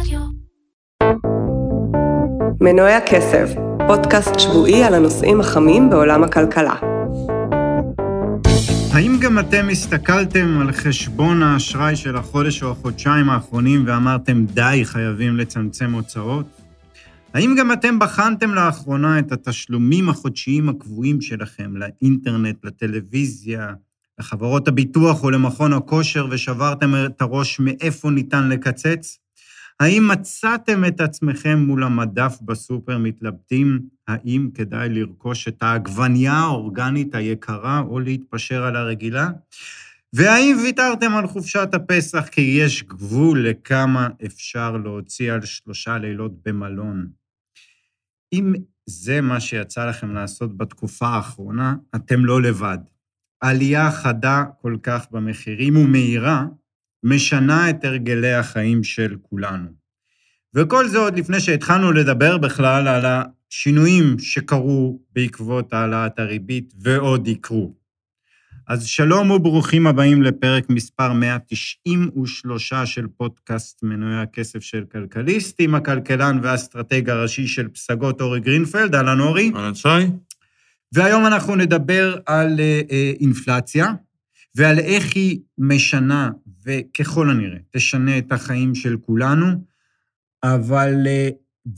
רדיו. מנועי הכסף, פודקאסט שבועי על הנושאים החמים בעולם הכלכלה. האם גם אתם הסתכלתם על חשבון האשראי של החודש או החודשיים האחרונים ואמרתם, די, חייבים לצמצם הוצאות? האם גם אתם בחנתם לאחרונה את התשלומים החודשיים הקבועים שלכם לאינטרנט, לטלוויזיה, לחברות הביטוח או למכון הכושר ושברתם את הראש מאיפה ניתן לקצץ? האם מצאתם את עצמכם מול המדף בסופר מתלבטים האם כדאי לרכוש את העגבנייה האורגנית היקרה או להתפשר על הרגילה? והאם ויתרתם על חופשת הפסח כי יש גבול לכמה אפשר להוציא על שלושה לילות במלון? אם זה מה שיצא לכם לעשות בתקופה האחרונה, אתם לא לבד. עלייה חדה כל כך במחירים ומהירה משנה את הרגלי החיים של כולנו. וכל זה עוד לפני שהתחלנו לדבר בכלל על השינויים שקרו בעקבות העלאת הריבית ועוד יקרו. אז שלום וברוכים הבאים לפרק מספר 193 של פודקאסט מנועי הכסף של כלכליסט, עם הכלכלן והאסטרטג הראשי של פסגות אורי גרינפלד, אהלן אורי. אהלן שי. והיום אנחנו נדבר על אה, אה, אינפלציה ועל איך היא משנה, וככל הנראה, תשנה את החיים של כולנו, אבל, אה,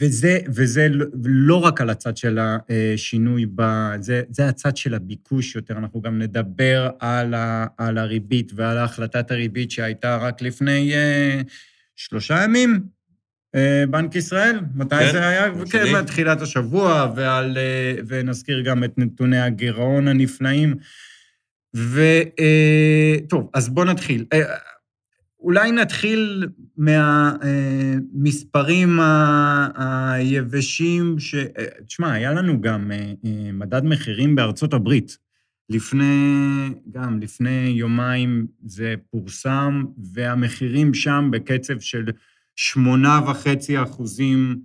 וזה, וזה לא רק על הצד של השינוי, ב, זה, זה הצד של הביקוש יותר, אנחנו גם נדבר על, ה, על הריבית ועל החלטת הריבית שהייתה רק לפני שלושה ימים, אה, בנק ישראל, מתי כן, זה היה? כן, בתחילת השבוע, ועל, ונזכיר גם את נתוני הגירעון הנפלאים. וטוב, אה, אז בואו נתחיל. אולי נתחיל מהמספרים היבשים, ש... תשמע, היה לנו גם מדד מחירים בארצות הברית. לפני, גם לפני יומיים זה פורסם, והמחירים שם בקצב של שמונה וחצי אחוזים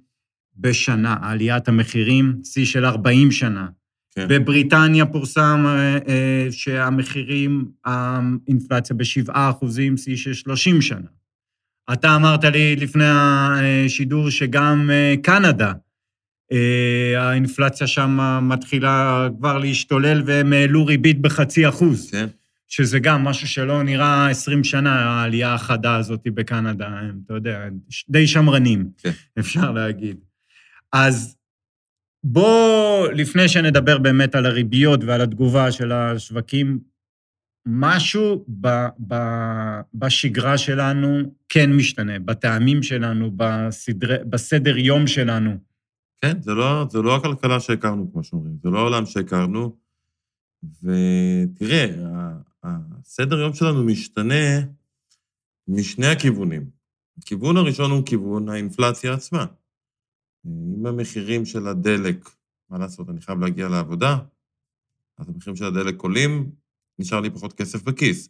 בשנה, עליית המחירים, שיא של 40 שנה. כן. בבריטניה פורסם אה, אה, שהמחירים, האינפלציה בשבעה אחוזים, שיא של 30 שנה. אתה אמרת לי לפני השידור שגם אה, קנדה, האינפלציה שם מתחילה כבר להשתולל והם העלו ריבית בחצי אחוז. כן. שזה גם משהו שלא נראה 20 שנה, העלייה החדה הזאת בקנדה, הם, אתה יודע, די שמרנים, כן. אפשר להגיד. אז בוא, לפני שנדבר באמת על הריביות ועל התגובה של השווקים, משהו ב, ב, בשגרה שלנו כן משתנה, בטעמים שלנו, בסדר, בסדר יום שלנו. כן, זה לא, זה לא הכלכלה שהכרנו, כמו שאומרים, זה לא העולם שהכרנו. ותראה, הסדר יום שלנו משתנה משני הכיוונים. הכיוון הראשון הוא כיוון האינפלציה עצמה. אם המחירים של הדלק, מה לעשות, אני חייב להגיע לעבודה, אז המחירים של הדלק עולים, נשאר לי פחות כסף בכיס.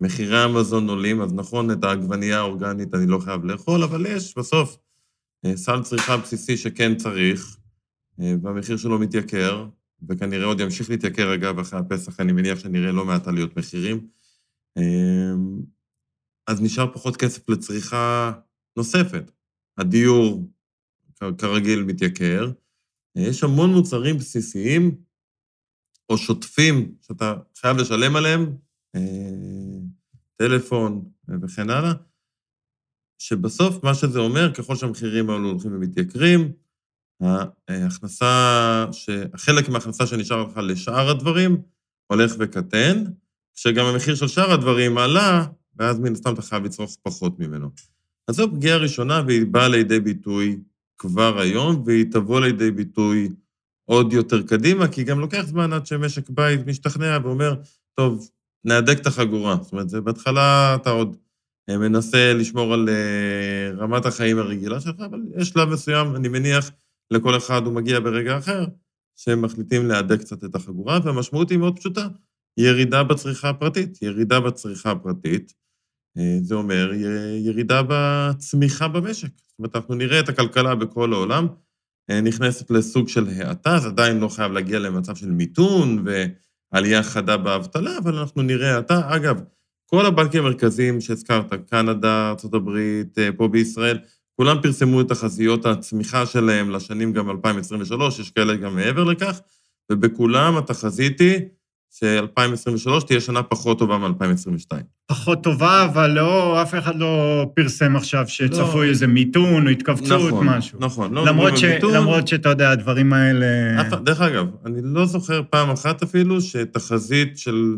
מחירי המזון עולים, אז נכון, את העגבנייה האורגנית אני לא חייב לאכול, אבל יש בסוף אה, סל צריכה בסיסי שכן צריך, אה, והמחיר שלו מתייקר, וכנראה עוד ימשיך להתייקר, אגב, אחרי הפסח, אני מניח שנראה לא מעט עליות מחירים. אמ, אז נשאר פחות כסף לצריכה נוספת. הדיור, כרגיל, מתייקר. יש המון מוצרים בסיסיים או שוטפים שאתה חייב לשלם עליהם, אה, טלפון וכן הלאה, שבסוף מה שזה אומר, ככל שהמחירים האלו הולכים ומתייקרים, ההכנסה, חלק מההכנסה שנשאר לך לשאר הדברים הולך וקטן, כשגם המחיר של שאר הדברים עלה, ואז מן הסתם אתה חייב לצרוך פחות ממנו. אז זו פגיעה ראשונה, והיא באה לידי ביטוי כבר היום, והיא תבוא לידי ביטוי עוד יותר קדימה, כי גם לוקח זמן עד שמשק בית משתכנע ואומר, טוב, נהדק את החגורה. זאת אומרת, בהתחלה אתה עוד אה, מנסה לשמור על אה, רמת החיים הרגילה שלך, אבל יש שלב מסוים, אני מניח, לכל אחד הוא מגיע ברגע אחר, שהם מחליטים להדק קצת את החגורה, והמשמעות היא מאוד פשוטה, ירידה בצריכה הפרטית. ירידה בצריכה הפרטית, זה אומר ירידה בצמיחה במשק. זאת אומרת, אנחנו נראה את הכלכלה בכל העולם, אה, נכנסת לסוג של האטה, זה עדיין לא חייב להגיע למצב של מיתון ועלייה חדה באבטלה, אבל אנחנו נראה האטה. אגב, כל הבנקים המרכזיים שהזכרת, קנדה, ארה"ב, אה, פה בישראל, כולם פרסמו את תחזיות הצמיחה שלהם לשנים גם 2023, יש כאלה גם מעבר לכך, ובכולם התחזית היא ש-2023 תהיה שנה פחות טובה מ-2022. פחות טובה, אבל לא, אף אחד לא פרסם עכשיו שצפוי לא. איזה מיתון או התכווצות, נכון, משהו. נכון. לא למרות, ש, מיתון. למרות שאתה יודע, הדברים האלה... אף- דרך אגב, אני לא זוכר פעם אחת אפילו שתחזית של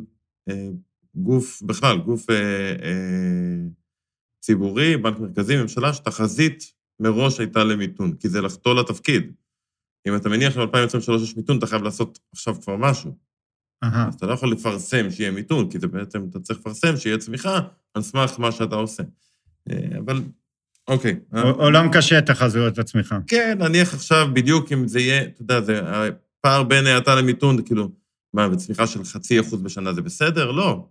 אה, גוף, בכלל, גוף אה, אה, ציבורי, בנק מרכזי, ממשלה, שתחזית מראש הייתה למיתון, כי זה לחטוא לתפקיד. אם אתה מניח שב-2023 יש מיתון, אתה חייב לעשות עכשיו כבר משהו. אז אתה לא יכול לפרסם שיהיה מיתון, כי זה בעצם, אתה צריך לפרסם שיהיה צמיחה על סמך מה שאתה עושה. אה, אבל, אוקיי. עולם קשה תחזיות עצמך. כן, נניח עכשיו בדיוק אם זה יהיה, אתה יודע, זה הפער בין האטה למיתון, כאילו, מה, בצמיחה של חצי אחוז בשנה זה בסדר? לא.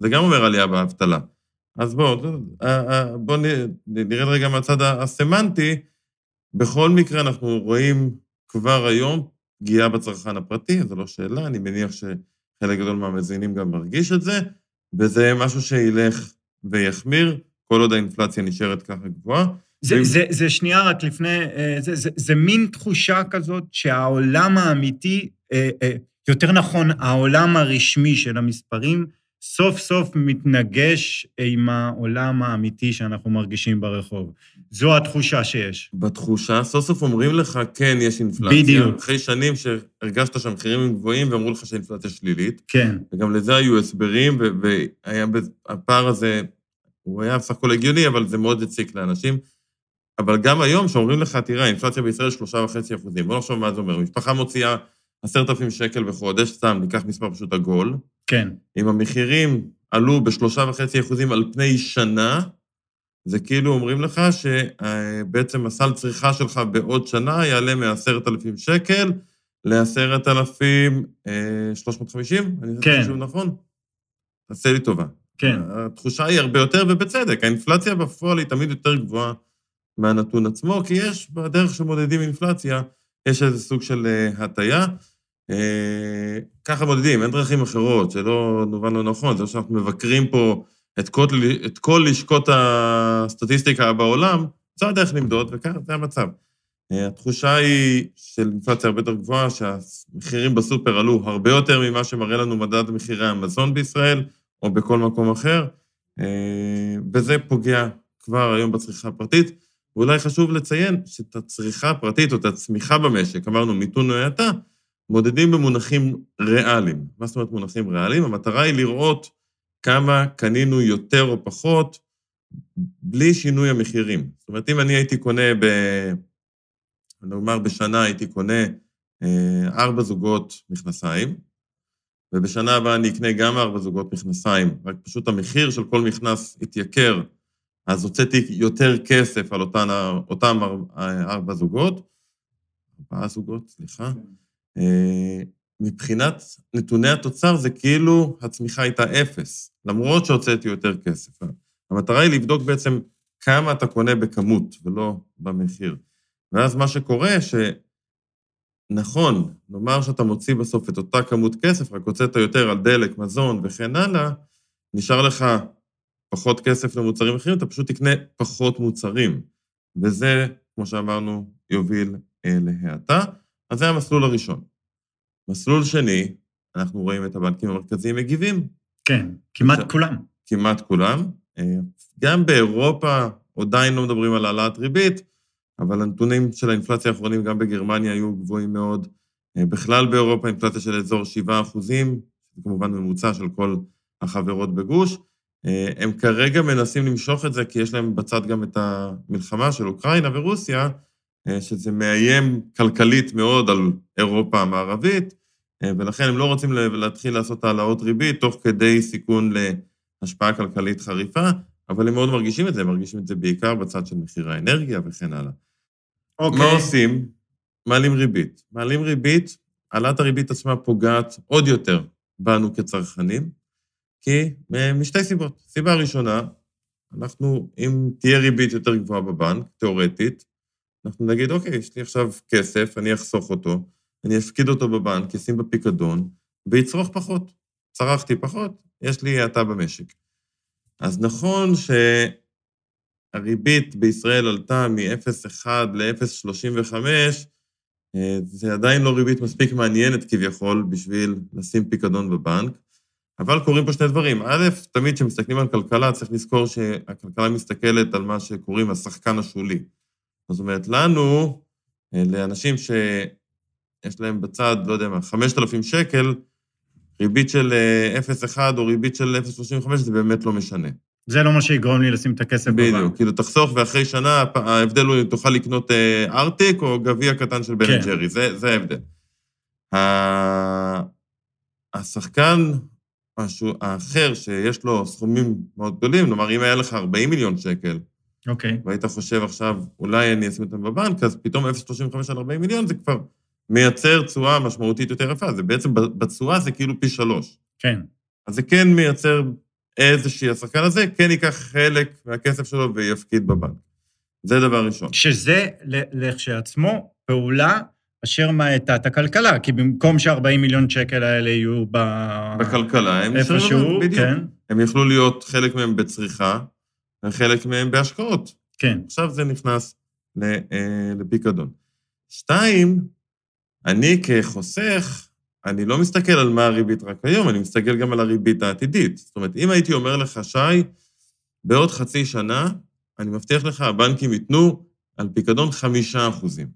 זה גם אומר עלייה באבטלה. אז בואו, בואו נרד רגע מהצד הסמנטי. בכל מקרה, אנחנו רואים כבר היום פגיעה בצרכן הפרטי, זו לא שאלה, אני מניח שחלק גדול מהמאזינים גם מרגיש את זה, וזה משהו שילך ויחמיר, כל עוד האינפלציה נשארת ככה גבוהה. זה, זה, זה שנייה רק לפני, אה, זה, זה, זה מין תחושה כזאת שהעולם האמיתי, אה, אה, יותר נכון, העולם הרשמי של המספרים, סוף סוף מתנגש עם העולם האמיתי שאנחנו מרגישים ברחוב. זו התחושה שיש. בתחושה, סוף סוף אומרים לך, כן, יש אינפלציה. בדיוק. אחרי שנים שהרגשת שהמחירים הם גבוהים ואמרו לך שהאינפלציה שלילית, כן, וגם לזה היו הסברים, ו- והיה, בז- הפער הזה, הוא היה בסך הכל הגיוני, אבל זה מאוד הציק לאנשים. אבל גם היום, שאומרים לך, תראה, האינפלציה בישראל שלושה וחצי אחוזים, בוא נחשוב מה זה אומר. משפחה מוציאה עשרת אלפים שקל בחודש, סתם, ניקח מספר פשוט עגול, כן. אם המחירים עלו בשלושה וחצי אחוזים על פני שנה, זה כאילו אומרים לך שבעצם הסל צריכה שלך בעוד שנה יעלה מ-10,000 שקל ל-10,350? אני כן. חישוב נכון? תעשה לי טובה. כן. התחושה היא הרבה יותר, ובצדק. האינפלציה בפועל היא תמיד יותר גבוהה מהנתון עצמו, כי יש, בדרך שמודדים אינפלציה, יש איזה סוג של אה, הטיה. אה, ככה מודדים, אין דרכים אחרות, שלא נובן לא נכון, זה לא שאנחנו מבקרים פה את כל, את כל לשכות הסטטיסטיקה בעולם, זו הדרך למדוד, וככה זה המצב. אה, התחושה היא של אינפלציה הרבה יותר גבוהה, שהמחירים בסופר עלו הרבה יותר ממה שמראה לנו מדד מחירי המזון בישראל, או בכל מקום אחר, אה, וזה פוגע כבר היום בצריכה הפרטית. ואולי חשוב לציין שאת הצריכה הפרטית או את הצמיחה במשק, אמרנו מיתון או האטה, מודדים במונחים ריאליים. מה זאת אומרת מונחים ריאליים? המטרה היא לראות כמה קנינו יותר או פחות בלי שינוי המחירים. זאת אומרת, אם אני הייתי קונה ב... נאמר בשנה הייתי קונה אה, ארבע זוגות מכנסיים, ובשנה הבאה אני אקנה גם ארבע זוגות מכנסיים, רק פשוט המחיר של כל מכנס התייקר, אז הוצאתי יותר כסף על אותן, אותם ארבע זוגות, ארבעה זוגות, סליחה. מבחינת נתוני התוצר זה כאילו הצמיחה הייתה אפס, למרות שהוצאתי יותר כסף. המטרה היא לבדוק בעצם כמה אתה קונה בכמות ולא במחיר. ואז מה שקורה, שנכון, נאמר שאתה מוציא בסוף את אותה כמות כסף, רק הוצאת יותר על דלק, מזון וכן הלאה, נשאר לך פחות כסף למוצרים אחרים, אתה פשוט תקנה פחות מוצרים. וזה, כמו שאמרנו, יוביל אה, להאטה. אז זה המסלול הראשון. מסלול שני, אנחנו רואים את הבנקים המרכזיים מגיבים. כן, כמעט עכשיו- כולם. כמעט כולם. אה, גם באירופה עדיין לא מדברים על העלאת ריבית, אבל הנתונים של האינפלציה האחרונים גם בגרמניה היו גבוהים מאוד. אה, בכלל באירופה אינפלציה של אזור 7 אחוזים, כמובן ממוצע של כל החברות בגוש. אה, הם כרגע מנסים למשוך את זה, כי יש להם בצד גם את המלחמה של אוקראינה ורוסיה, שזה מאיים כלכלית מאוד על אירופה המערבית, אה, ולכן הם לא רוצים להתחיל לעשות העלאות ריבית תוך כדי סיכון להשפעה כלכלית חריפה, אבל הם מאוד מרגישים את זה, הם מרגישים את זה בעיקר בצד של מחיר האנרגיה וכן הלאה. אוקיי. מה עושים? מעלים ריבית. מעלים ריבית, העלאת הריבית עצמה פוגעת עוד יותר בנו כצרכנים, כי אה, משתי סיבות. סיבה ראשונה, אנחנו, אם תהיה ריבית יותר גבוהה בבנק, תיאורטית, אנחנו נגיד, אוקיי, יש לי עכשיו כסף, אני אחסוך אותו, אני אפקיד אותו בבנק, אשים בפיקדון, ויצרוך פחות. צרכתי פחות, יש לי האטה במשק. אז נכון הריבית בישראל עלתה מ-0.1 ל-0.35, אה, זה עדיין לא ריבית מספיק מעניינת כביכול בשביל לשים פיקדון בבנק, אבל קורים פה שני דברים. א', תמיד כשמסתכלים על כלכלה, צריך לזכור שהכלכלה מסתכלת על מה שקוראים השחקן השולי. זאת אומרת, לנו, אה, לאנשים שיש להם בצד, לא יודע מה, 5,000 שקל, ריבית של 0.1 אה, או ריבית של 0.35 זה באמת לא משנה. זה לא מה שיגרום לי לשים את הכסף בבנק. בדיוק, כאילו תחסוך ואחרי שנה ההבדל הוא אם תוכל לקנות אה, ארטיק או גביע קטן של בן כן. ג'רי, זה, זה ההבדל. השחקן משהו, האחר שיש לו סכומים מאוד גדולים, כלומר, אם היה לך 40 מיליון שקל, אוקיי. Okay. והיית חושב עכשיו, אולי אני אשים אותם בבנק, אז פתאום 0.35 על 40 מיליון זה כבר מייצר תשואה משמעותית יותר יפה. זה בעצם, בתשואה זה כאילו פי שלוש. כן. אז זה כן מייצר איזושהי, השחקן הזה כן ייקח חלק מהכסף שלו ויפקיד בבנק. זה דבר ראשון. שזה לכשעצמו פעולה אשר מאטה את הכלכלה, כי במקום ש-40 מיליון שקל האלה יהיו ב... בכלכלה, הם איפשהו, בדיוק. כן. הם יכלו להיות חלק מהם בצריכה, וחלק מהם בהשקעות. כן. עכשיו זה נכנס אה, לפיקדון. שתיים, אני כחוסך, אני לא מסתכל על מה הריבית רק היום, אני מסתכל גם על הריבית העתידית. זאת אומרת, אם הייתי אומר לך, שי, בעוד חצי שנה, אני מבטיח לך, הבנקים ייתנו על פיקדון חמישה אחוזים.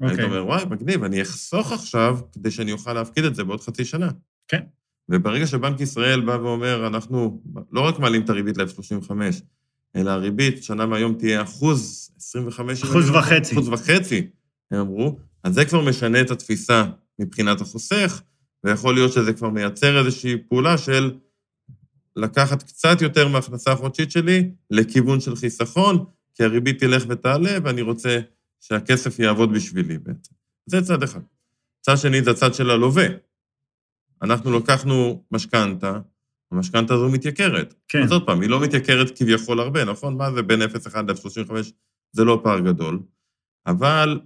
היית אוקיי. אומר, וואי, מגניב, אני אחסוך עכשיו כדי שאני אוכל להפקיד את זה בעוד חצי שנה. כן. וברגע שבנק ישראל בא ואומר, אנחנו לא רק מעלים את הריבית ל-F35, אלא הריבית שנה מהיום תהיה אחוז 25... אחוז וחצי. אחוז וחצי, הם אמרו, אז זה כבר משנה את התפיסה מבחינת החוסך, ויכול להיות שזה כבר מייצר איזושהי פעולה של לקחת קצת יותר מההכנסה החודשית שלי לכיוון של חיסכון, כי הריבית תלך ותעלה, ואני רוצה שהכסף יעבוד בשבילי בעצם. זה צד אחד. צד שני זה הצד של הלווה. אנחנו לקחנו משכנתה, המשכנתה הזו מתייקרת. כן. אז עוד פעם, היא לא מתייקרת כביכול הרבה, נכון? מה זה בין 0.1 ל-35? זה לא פער גדול. אבל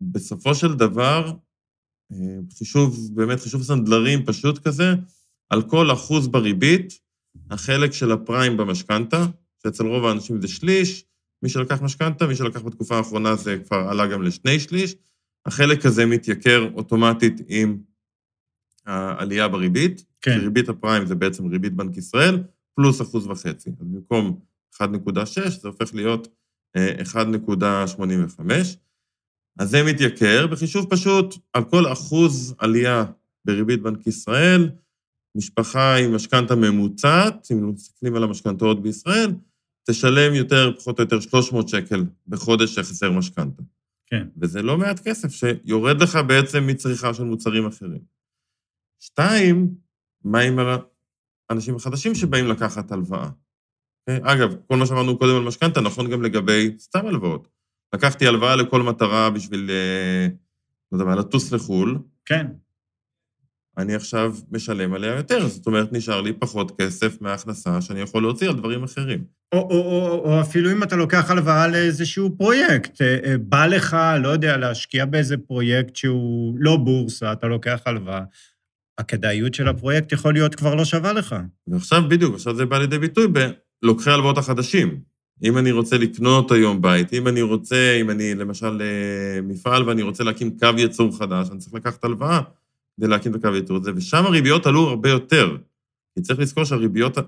בסופו של דבר, אה, חישוב, באמת חישוב סנדלרים פשוט כזה, על כל אחוז בריבית, החלק של הפריים במשכנתה, שאצל רוב האנשים זה שליש, מי שלקח משכנתה, מי שלקח בתקופה האחרונה זה כבר עלה גם לשני שליש. החלק הזה מתייקר אוטומטית עם העלייה בריבית. כן. כי ריבית הפריים זה בעצם ריבית בנק ישראל, פלוס אחוז וחצי. אז במקום 1.6 זה הופך להיות 1.85. אה, אז זה מתייקר, בחישוב פשוט, על כל אחוז עלייה בריבית בנק ישראל, משפחה עם משכנתה ממוצעת, אם מסתכלים על המשכנתאות בישראל, תשלם יותר, פחות או יותר 300 שקל בחודש החזר משכנתה. כן. וזה לא מעט כסף שיורד לך בעצם מצריכה של מוצרים אחרים. שתיים, מה עם האנשים החדשים שבאים לקחת הלוואה? Okay? אוקיי? אגב, כל מה שאמרנו קודם על משכנתה נכון גם לגבי סתם הלוואות. לקחתי הלוואה לכל מטרה בשביל, אה, לא יודע מה, לטוס לחו"ל. כן. אני עכשיו משלם עליה יותר, זאת אומרת, נשאר לי פחות כסף מההכנסה שאני יכול להוציא על דברים אחרים. או, או, או, או אפילו אם אתה לוקח הלוואה לאיזשהו פרויקט, אה, אה, בא לך, לא יודע, להשקיע באיזה פרויקט שהוא לא בורסה, אתה לוקח הלוואה, הכדאיות של הפרויקט יכול להיות כבר לא שווה לך. ועכשיו בדיוק, עכשיו זה בא לידי ביטוי בלוקחי הלוואות החדשים. אם אני רוצה לקנות היום בית, אם אני רוצה, אם אני למשל אה, מפעל ואני רוצה להקים קו ייצור חדש, אני צריך לקחת הלוואה כדי להקים את הקו ייצור הזה, ושם הריביות עלו הרבה יותר. כי צריך לזכור שהריביות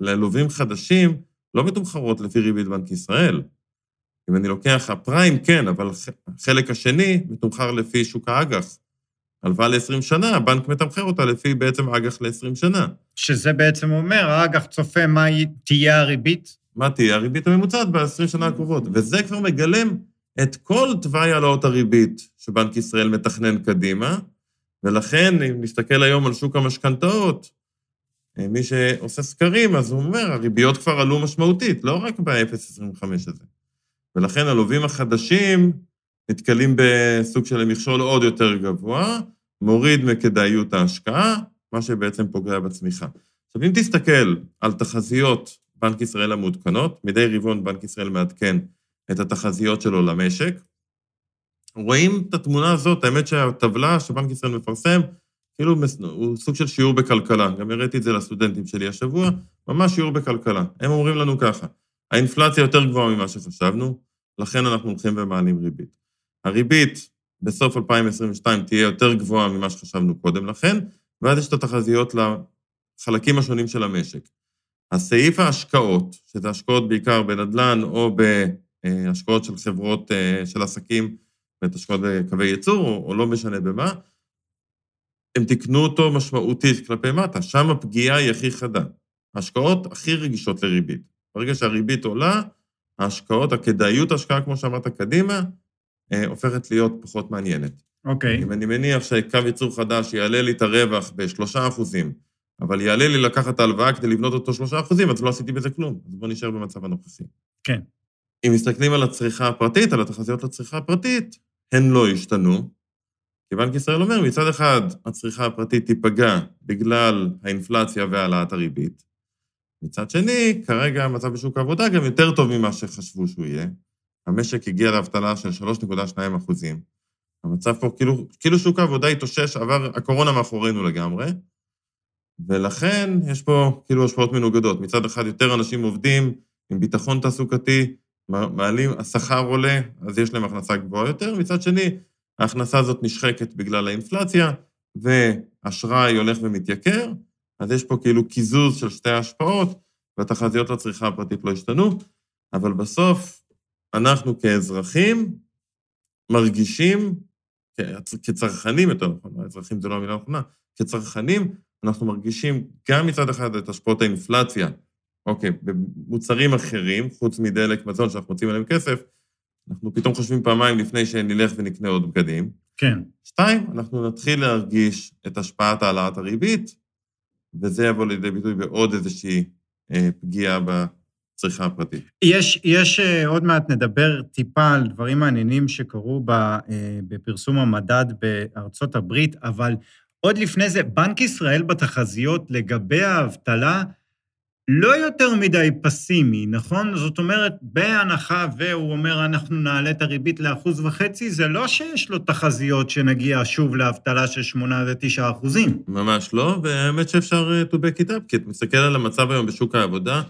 ללווים חדשים לא מתומחרות לפי ריבית בנק ישראל. אם אני לוקח הפריים, כן, אבל החלק השני מתומחר לפי שוק האג"ח. הלוואה ל-20 שנה, הבנק מתמחר אותה לפי בעצם אג"ח ל-20 שנה. שזה בעצם אומר, האג"ח צופה מה תהיה הריבית? מה תהיה הריבית הממוצעת ב-20 שנה הקרובות. וזה כבר מגלם את כל תוואי העלאות הריבית שבנק ישראל מתכנן קדימה, ולכן, אם נסתכל היום על שוק המשכנתאות, אה, מי שעושה סקרים, אז הוא אומר, הריביות כבר עלו משמעותית, לא רק ב-0.25 הזה. ולכן הלווים החדשים נתקלים בסוג של מכשול עוד יותר גבוה, מוריד מכדאיות ההשקעה, מה שבעצם פוגע בצמיחה. עכשיו, אם תסתכל על תחזיות בנק ישראל המעודכנות, מדי רבעון בנק ישראל מעדכן את התחזיות שלו למשק, רואים את התמונה הזאת, האמת שהטבלה שבנק ישראל מפרסם, כאילו הוא סוג של שיעור בכלכלה. גם הראיתי את זה לסטודנטים שלי השבוע, ממש שיעור בכלכלה. הם אומרים לנו ככה, האינפלציה יותר גבוהה ממה שחשבנו, לכן אנחנו הולכים ומעלים ריבית. הריבית בסוף 2022 תהיה יותר גבוהה ממה שחשבנו קודם לכן, ואז יש את התחזיות לחלקים השונים של המשק. הסעיף ההשקעות, שזה השקעות בעיקר בנדל"ן או בהשקעות של חברות, אה, של עסקים, באמת השקעות בקווי ייצור, או, או לא משנה במה, הם תיקנו אותו משמעותית כלפי מטה, שם הפגיעה היא הכי חדה. ההשקעות הכי רגישות לריבית. ברגע שהריבית עולה, ההשקעות, הכדאיות ההשקעה, כמו שאמרת, קדימה, הופכת להיות פחות מעניינת. אוקיי. Okay. אם אני מניח שקו ייצור חדש יעלה לי את הרווח בשלושה אחוזים, אבל יעלה לי לקחת את ההלוואה כדי לבנות אותו שלושה אחוזים, אז לא עשיתי בזה כלום. אז בואו נשאר במצב הנוכחי. כן. אם מסתכלים על הצריכה הפרטית, על התחזיות לצריכה הפרטית, הן לא השתנו. כי בנק ישראל אומר, מצד אחד, הצריכה הפרטית תיפגע בגלל האינפלציה והעלאת הריבית. מצד שני, כרגע המצב בשוק העבודה גם יותר טוב ממה שחשבו שהוא יהיה. המשק הגיע לאבטלה של 3.2 אחוזים. המצב פה, כאילו, כאילו שוק העבודה התאושש, עבר הקורונה מאחורינו לגמרי, ולכן יש פה כאילו השפעות מנוגדות. מצד אחד, יותר אנשים עובדים עם ביטחון תעסוקתי, מעלים, השכר עולה, אז יש להם הכנסה גבוהה יותר. מצד שני, ההכנסה הזאת נשחקת בגלל האינפלציה, ואשראי הולך ומתייקר, אז יש פה כאילו קיזוז של שתי ההשפעות, והתחזיות לצריכה הפרטית לא השתנו, אבל בסוף אנחנו כאזרחים מרגישים, כצרכנים יותר נכון, האזרחים זה לא המילה הנכונה, כצרכנים אנחנו מרגישים גם מצד אחד את השפעות האינפלציה, אוקיי, במוצרים אחרים, חוץ מדלק, מזון, שאנחנו מוצאים עליהם כסף, אנחנו פתאום חושבים פעמיים לפני שנלך ונקנה עוד בגדים. כן. שתיים, אנחנו נתחיל להרגיש את השפעת העלאת הריבית, וזה יבוא לידי ביטוי בעוד איזושהי אה, פגיעה בצריכה הפרטית. יש, יש, אה, עוד מעט נדבר טיפה על דברים מעניינים שקרו אה, בפרסום המדד בארצות הברית, אבל עוד לפני זה, בנק ישראל בתחזיות לגבי האבטלה, לא יותר מדי פסימי, נכון? זאת אומרת, בהנחה והוא אומר, אנחנו נעלה את הריבית לאחוז וחצי, זה לא שיש לו תחזיות שנגיע שוב לאבטלה של 8 ו-9 אחוזים. ממש לא, והאמת שאפשר to back it up, כי אתה מסתכל על המצב היום בשוק העבודה,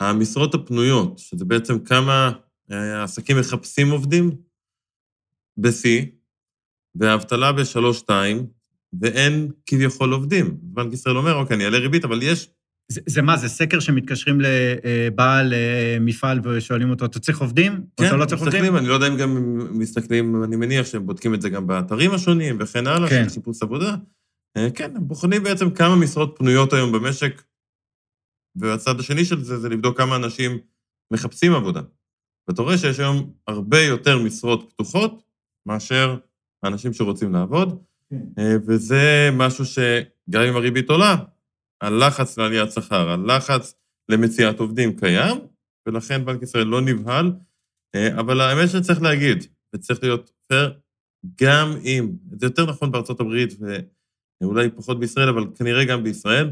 המשרות הפנויות, שזה בעצם כמה אה, עסקים מחפשים עובדים, בשיא, והאבטלה בשלוש-שתיים, ואין כביכול עובדים. בנק ישראל אומר, אוקיי, אני אעלה ריבית, אבל יש זה, זה מה, זה סקר שמתקשרים לבעל אה, מפעל ושואלים אותו, אתה צריך עובדים? כן, אתה לא צריך מסתכלים, עובדים? אני לא יודע אם גם מסתכלים, אני מניח שהם בודקים את זה גם באתרים השונים וכן הלאה, כן. של חיפוש עבודה. אה, כן, הם בוחנים בעצם כמה משרות פנויות היום במשק, והצד השני של זה, זה לבדוק כמה אנשים מחפשים עבודה. ואתה רואה שיש היום הרבה יותר משרות פתוחות מאשר האנשים שרוצים לעבוד, כן. אה, וזה משהו שגם אם הריבית עולה, הלחץ לעליית שכר, הלחץ למציאת עובדים קיים, ולכן בנק ישראל לא נבהל, אה, אבל האמת שצריך להגיד, וצריך להיות פייר, גם אם, זה יותר נכון בארצות הברית ואולי פחות בישראל, אבל כנראה גם בישראל,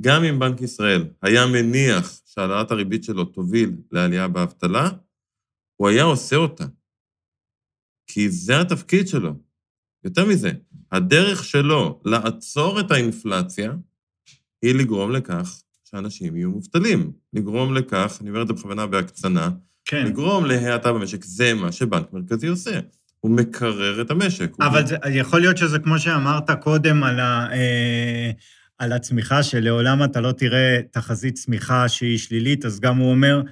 גם אם בנק ישראל היה מניח שהעלאת הריבית שלו תוביל לעלייה באבטלה, הוא היה עושה אותה. כי זה התפקיד שלו. יותר מזה, הדרך שלו לעצור את האינפלציה, היא לגרום לכך שאנשים יהיו מובטלים. לגרום לכך, אני אומר את זה בכוונה בהקצנה, כן. לגרום להאטה במשק, זה מה שבנק מרכזי עושה. הוא מקרר את המשק. אבל זה, יכול להיות שזה כמו שאמרת קודם על, ה, אה, על הצמיחה, שלעולם אתה לא תראה תחזית צמיחה שהיא שלילית, אז גם הוא אומר,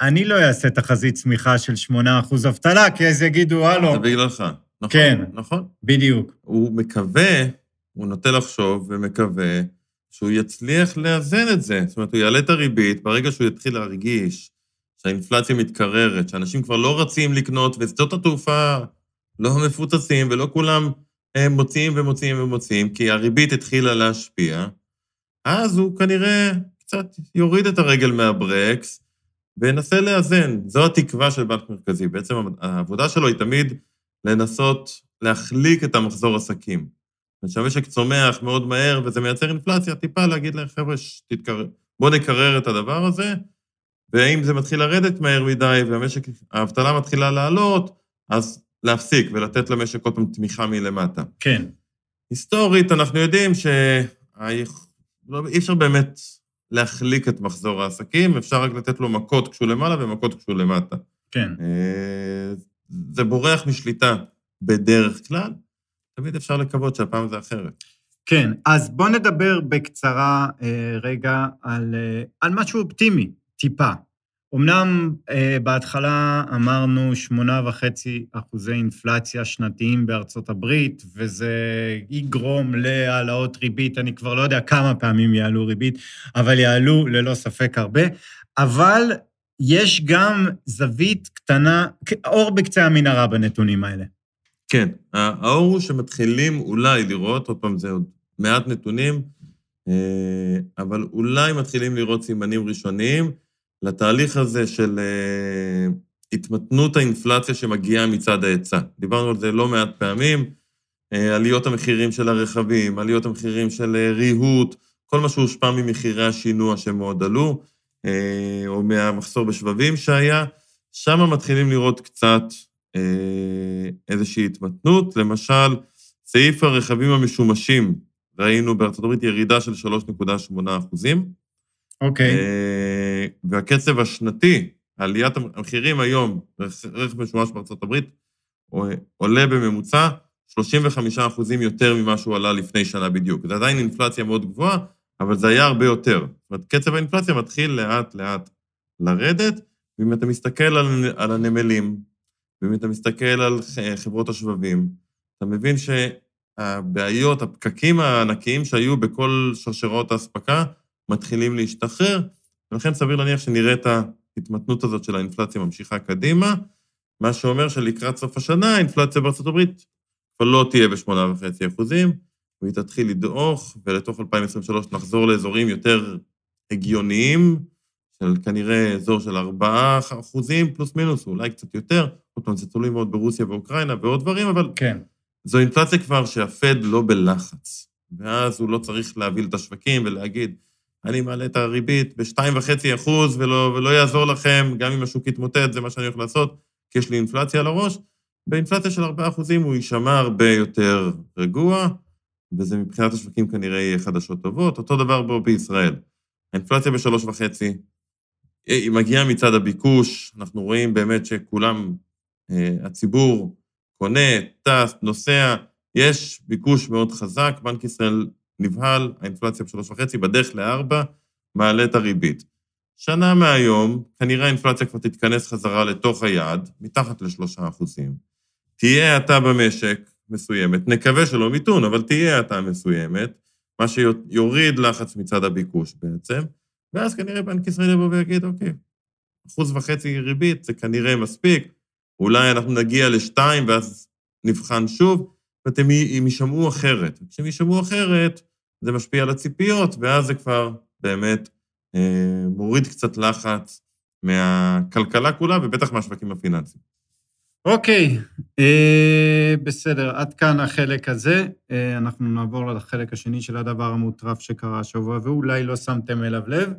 אני לא אעשה תחזית צמיחה של 8% אבטלה, כי אז יגידו, הלו. זה בגללך. נכון, כן, נכון. בדיוק. הוא מקווה, הוא נוטה לחשוב ומקווה שהוא יצליח לאזן את זה. זאת אומרת, הוא יעלה את הריבית, ברגע שהוא יתחיל להרגיש שהאינפלציה מתקררת, שאנשים כבר לא רצים לקנות, ושדות התעופה לא מפוצצים, ולא כולם אה, מוציאים ומוציאים ומוציאים, כי הריבית התחילה להשפיע, אז הוא כנראה קצת יוריד את הרגל מהברקס, וינסה לאזן. זו התקווה של בנק מרכזי. בעצם העבודה שלו היא תמיד לנסות להחליק את המחזור עסקים. שהמשק צומח מאוד מהר וזה מייצר אינפלציה, טיפה להגיד להם, חבר'ה, תתקרר, בואו נקרר את הדבר הזה, ואם זה מתחיל לרדת מהר מדי והמשק, האבטלה מתחילה לעלות, אז להפסיק ולתת למשק עוד פעם תמיכה מלמטה. כן. היסטורית, אנחנו יודעים שאי לא, אפשר באמת להחליק את מחזור העסקים, אפשר רק לתת לו מכות כשהוא למעלה ומכות כשהוא למטה. כן. אה, זה בורח משליטה בדרך כלל, תמיד אפשר לקוות שהפעם זה אחרת. כן, אז בוא נדבר בקצרה אה, רגע על, אה, על משהו אופטימי, טיפה. אמנם אה, בהתחלה אמרנו שמונה וחצי אחוזי אינפלציה שנתיים בארצות הברית, וזה יגרום להעלאות ריבית, אני כבר לא יודע כמה פעמים יעלו ריבית, אבל יעלו ללא ספק הרבה, אבל יש גם זווית קטנה, אור בקצה המנהרה בנתונים האלה. כן, האור הוא שמתחילים אולי לראות, עוד פעם, זה עוד מעט נתונים, אה, אבל אולי מתחילים לראות סימנים ראשוניים לתהליך הזה של אה, התמתנות האינפלציה שמגיעה מצד ההיצע. דיברנו על זה לא מעט פעמים, אה, עליות המחירים של הרכבים, עליות המחירים של ריהוט, כל מה שהושפע ממחירי השינוע שמאוד עלו, או מהמחסור בשבבים שהיה, שם מתחילים לראות קצת איזושהי התמתנות. למשל, סעיף הרכבים המשומשים ראינו בארצות הברית ירידה של 3.8 אחוזים. אוקיי. אה, והקצב השנתי, עליית המחירים היום, רכב משומש בארצות הברית, עולה בממוצע 35 אחוזים יותר ממה שהוא עלה לפני שנה בדיוק. זה עדיין אינפלציה מאוד גבוהה, אבל זה היה הרבה יותר. זאת אומרת, קצב האינפלציה מתחיל לאט-לאט לרדת, ואם אתה מסתכל על, על הנמלים, ואם אתה מסתכל על חברות השבבים, אתה מבין ש... הבעיות, הפקקים הענקיים שהיו בכל שרשרות האספקה, מתחילים להשתחרר, ולכן סביר להניח שנראה את ההתמתנות הזאת של האינפלציה ממשיכה קדימה, מה שאומר שלקראת סוף השנה האינפלציה בארצות הברית כבר לא תהיה ב-8.5 אחוזים, והיא תתחיל לדעוך, ולתוך 2023 נחזור לאזורים יותר הגיוניים, של כנראה אזור של 4 אחוזים פלוס מינוס, אולי קצת יותר, עוד פעם, זה תלוי מאוד ברוסיה ואוקראינה ועוד דברים, אבל... כן. זו אינפלציה כבר שהפד לא בלחץ, ואז הוא לא צריך להביא את השווקים ולהגיד, אני מעלה את הריבית ב-2.5 אחוז ולא, ולא יעזור לכם, גם אם השוק יתמוטט, זה מה שאני הולך לעשות, כי יש לי אינפלציה על הראש. באינפלציה של 4 אחוזים הוא יישמע הרבה יותר רגוע, וזה מבחינת השווקים כנראה יהיה חדשות טובות. אותו דבר בו בישראל. האינפלציה ב-3.5, היא מגיעה מצד הביקוש, אנחנו רואים באמת שכולם, אה, הציבור קונה, טס, נוסע, יש ביקוש מאוד חזק, בנק ישראל נבהל, האינפלציה בשלוש וחצי, בדרך לארבע, מעלה את הריבית. שנה מהיום, כנראה האינפלציה כבר תתכנס חזרה לתוך היעד, מתחת לשלושה אחוזים. תהיה האטה במשק מסוימת, נקווה שלא מיתון, אבל תהיה האטה מסוימת, מה שיוריד לחץ מצד הביקוש בעצם, ואז כנראה בנק ישראל יבוא ויגיד, אוקיי, אחוז וחצי ריבית זה כנראה מספיק, אולי אנחנו נגיע לשתיים ואז נבחן שוב, ואתם הם יישמעו אחרת. כשהם יישמעו אחרת, זה משפיע על הציפיות, ואז זה כבר באמת אה, מוריד קצת לחץ מהכלכלה כולה, ובטח מהשווקים הפיננסיים. אוקיי, אה, בסדר, עד כאן החלק הזה. אה, אנחנו נעבור לחלק השני של הדבר המוטרף שקרה השבוע, ואולי לא שמתם אליו לב.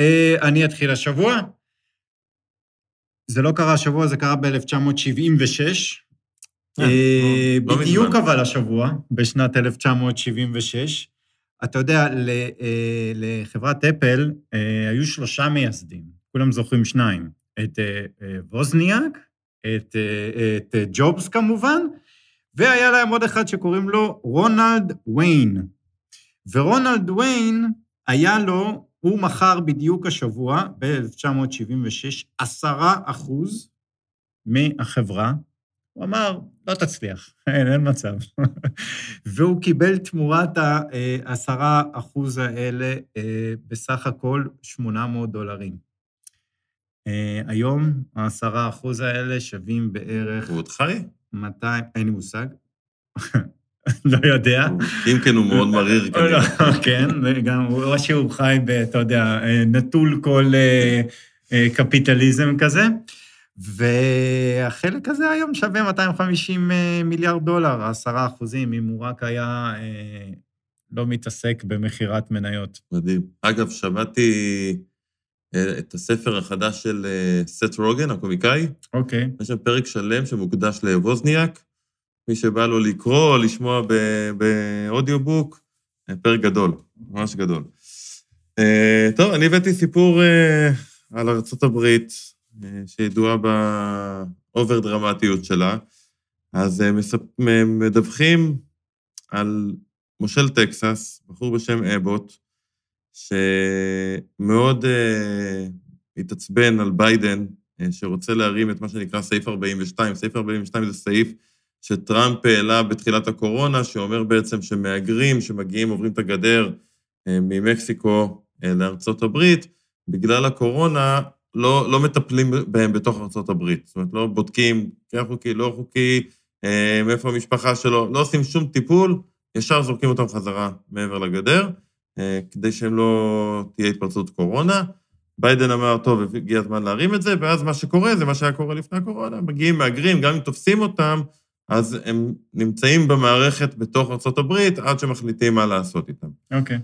אה, אני אתחיל השבוע. זה לא קרה השבוע, זה קרה ב-1976. אה, אה, לא, בדיוק אבל השבוע, בשנת 1976. אתה יודע, אה, לחברת אפל היו שלושה מייסדים, כולם זוכרים שניים, את ווזניאק, את, את ג'ובס כמובן, והיה להם עוד אחד שקוראים לו רונלד ויין. ורונלד ויין, היה לו הוא מכר בדיוק השבוע, ב-1976, עשרה אחוז מהחברה. הוא אמר, לא תצליח, אין, אין מצב. והוא קיבל תמורת העשרה אחוז האלה אה, בסך הכל 800 דולרים. אה, היום העשרה אחוז האלה שווים בערך... הוא עוד חי? 200, אין לי מושג. לא יודע. אם כן, הוא מאוד מריר לא, כנראה. כן, וגם, או שהוא חי, אתה יודע, נטול כל אה, אה, קפיטליזם כזה. והחלק הזה היום שווה 250 אה, מיליארד דולר, 10 אחוזים, אם הוא רק היה לא מתעסק במכירת מניות. מדהים. אגב, שמעתי את הספר החדש של סט רוגן, הקומיקאי. אוקיי. יש שם פרק שלם שמוקדש לווזניאק. מי שבא לו לקרוא או לשמוע באודיובוק, פרק גדול, ממש גדול. אה, טוב, אני הבאתי סיפור אה, על ארצות הברית, אה, שידועה באובר דרמטיות שלה. אז אה, מספ- מדווחים על מושל טקסס, בחור בשם אבוט, שמאוד אה, התעצבן על ביידן, אה, שרוצה להרים את מה שנקרא סעיף 42. סעיף 42 זה סעיף שטראמפ העלה בתחילת הקורונה, שאומר בעצם שמהגרים שמגיעים, עוברים את הגדר אה, ממקסיקו אה, לארצות הברית, בגלל הקורונה לא, לא מטפלים בהם בתוך הברית. זאת אומרת, לא בודקים כן חוקי, לא חוקי, אה, מאיפה המשפחה שלו, לא עושים שום טיפול, ישר זורקים אותם חזרה מעבר לגדר, אה, כדי שהם לא תהיה התפרצות קורונה. ביידן אמר, טוב, הגיע הזמן להרים את זה, ואז מה שקורה זה מה שהיה קורה לפני הקורונה, מגיעים מהגרים, גם אם תופסים אותם, אז הם נמצאים במערכת בתוך ארה"ב עד שמחליטים מה לעשות איתם. אוקיי.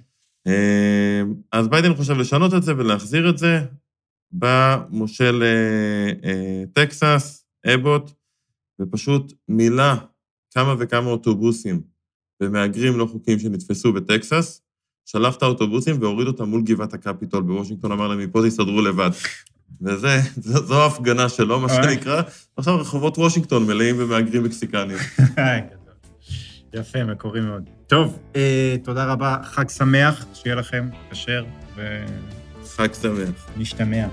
אה, אז ביידן חושב לשנות את זה ולהחזיר את זה. בא מושל אה, טקסס, אבוט, ופשוט מילא כמה וכמה אוטובוסים במהגרים לא חוקיים שנתפסו בטקסס, שלף את האוטובוסים והוריד אותם מול גבעת הקפיטול בוושינגטון, אמר להם, מפה תסתדרו לבד. וזה, זו, זו ההפגנה שלו, מה. שנקרא. עכשיו רחובות וושינגטון מלאים במהגרים מקסיקנים. יפה, מקורי מאוד. טוב, אה, תודה רבה, חג שמח, שיהיה לכם כשר, חג שמח. ונשתמע.